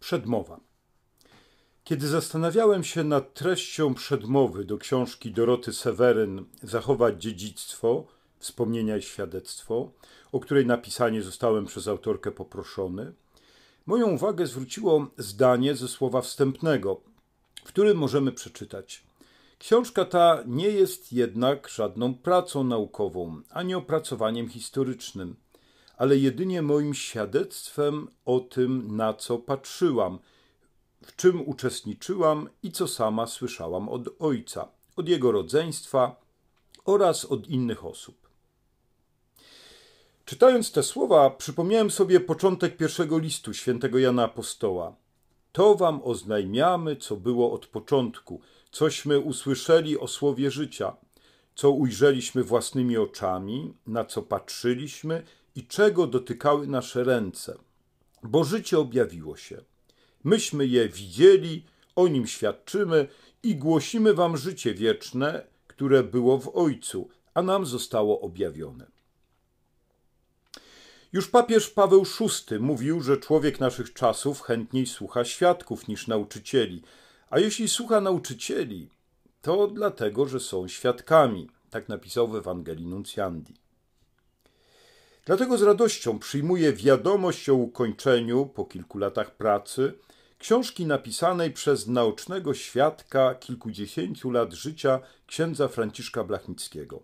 Przedmowa. Kiedy zastanawiałem się nad treścią przedmowy do książki Doroty Seweryn Zachować dziedzictwo, wspomnienia i świadectwo, o której napisanie zostałem przez autorkę poproszony, moją uwagę zwróciło zdanie ze słowa wstępnego, w którym możemy przeczytać. Książka ta nie jest jednak żadną pracą naukową ani opracowaniem historycznym – ale jedynie moim świadectwem o tym, na co patrzyłam, w czym uczestniczyłam i co sama słyszałam od ojca, od jego rodzeństwa oraz od innych osób. Czytając te słowa, przypomniałem sobie początek pierwszego listu świętego Jana Apostoła. To wam oznajmiamy, co było od początku, cośmy usłyszeli o słowie życia, co ujrzeliśmy własnymi oczami, na co patrzyliśmy i czego dotykały nasze ręce, bo życie objawiło się. Myśmy je widzieli, o nim świadczymy i głosimy wam życie wieczne, które było w Ojcu, a nam zostało objawione. Już papież Paweł VI mówił, że człowiek naszych czasów chętniej słucha świadków niż nauczycieli, a jeśli słucha nauczycieli, to dlatego, że są świadkami. Tak napisał w Ewangelii Nuncjandi. Dlatego z radością przyjmuję wiadomość o ukończeniu, po kilku latach pracy, książki napisanej przez naocznego świadka kilkudziesięciu lat życia księdza Franciszka Blachnickiego.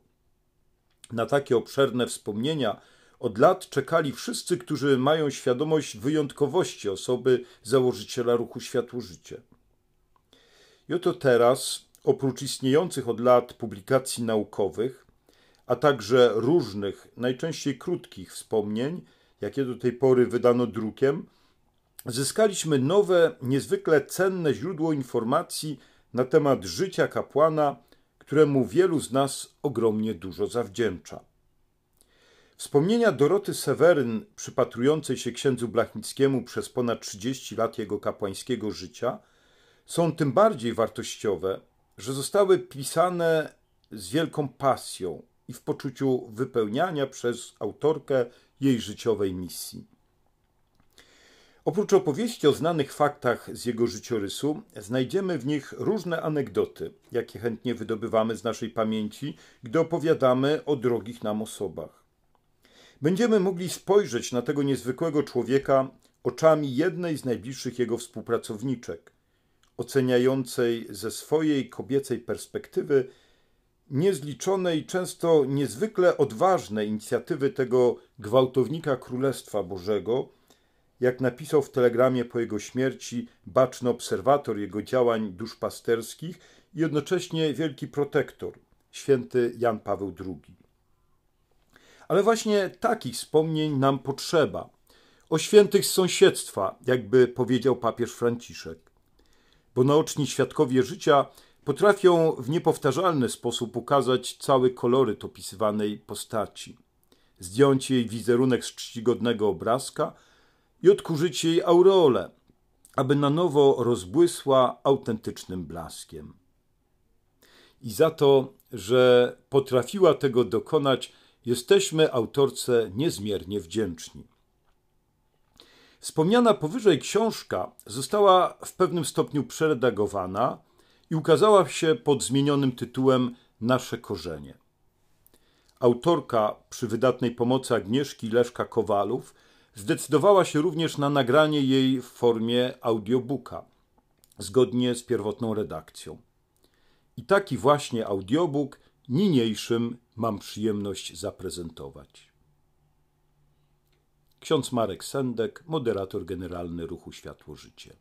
Na takie obszerne wspomnienia od lat czekali wszyscy, którzy mają świadomość wyjątkowości osoby założyciela ruchu Światło Życie. I oto teraz, oprócz istniejących od lat publikacji naukowych, a także różnych, najczęściej krótkich wspomnień, jakie do tej pory wydano drukiem, zyskaliśmy nowe, niezwykle cenne źródło informacji na temat życia kapłana, któremu wielu z nas ogromnie dużo zawdzięcza. Wspomnienia Doroty Seweryn, przypatrującej się księdzu Blachnickiemu przez ponad 30 lat jego kapłańskiego życia, są tym bardziej wartościowe, że zostały pisane z wielką pasją, i w poczuciu wypełniania przez autorkę jej życiowej misji. Oprócz opowieści o znanych faktach z jego życiorysu, znajdziemy w nich różne anegdoty, jakie chętnie wydobywamy z naszej pamięci, gdy opowiadamy o drogich nam osobach. Będziemy mogli spojrzeć na tego niezwykłego człowieka oczami jednej z najbliższych jego współpracowniczek, oceniającej ze swojej kobiecej perspektywy niezliczone i często niezwykle odważne inicjatywy tego gwałtownika Królestwa Bożego, jak napisał w telegramie po jego śmierci baczny obserwator jego działań duszpasterskich i jednocześnie wielki protektor, święty Jan Paweł II. Ale właśnie takich wspomnień nam potrzeba. O świętych z sąsiedztwa, jakby powiedział papież Franciszek. Bo naoczni świadkowie życia potrafią w niepowtarzalny sposób ukazać cały koloryt opisywanej postaci, zdjąć jej wizerunek z czcigodnego obrazka i odkurzyć jej aureolę, aby na nowo rozbłysła autentycznym blaskiem. I za to, że potrafiła tego dokonać, jesteśmy autorce niezmiernie wdzięczni. Wspomniana powyżej książka została w pewnym stopniu przeredagowana i ukazała się pod zmienionym tytułem Nasze korzenie. Autorka przy wydatnej pomocy Agnieszki Leszka Kowalów zdecydowała się również na nagranie jej w formie audiobooka, zgodnie z pierwotną redakcją. I taki właśnie audiobook niniejszym mam przyjemność zaprezentować. Ksiądz Marek Sendek, moderator generalny ruchu Światło Życie.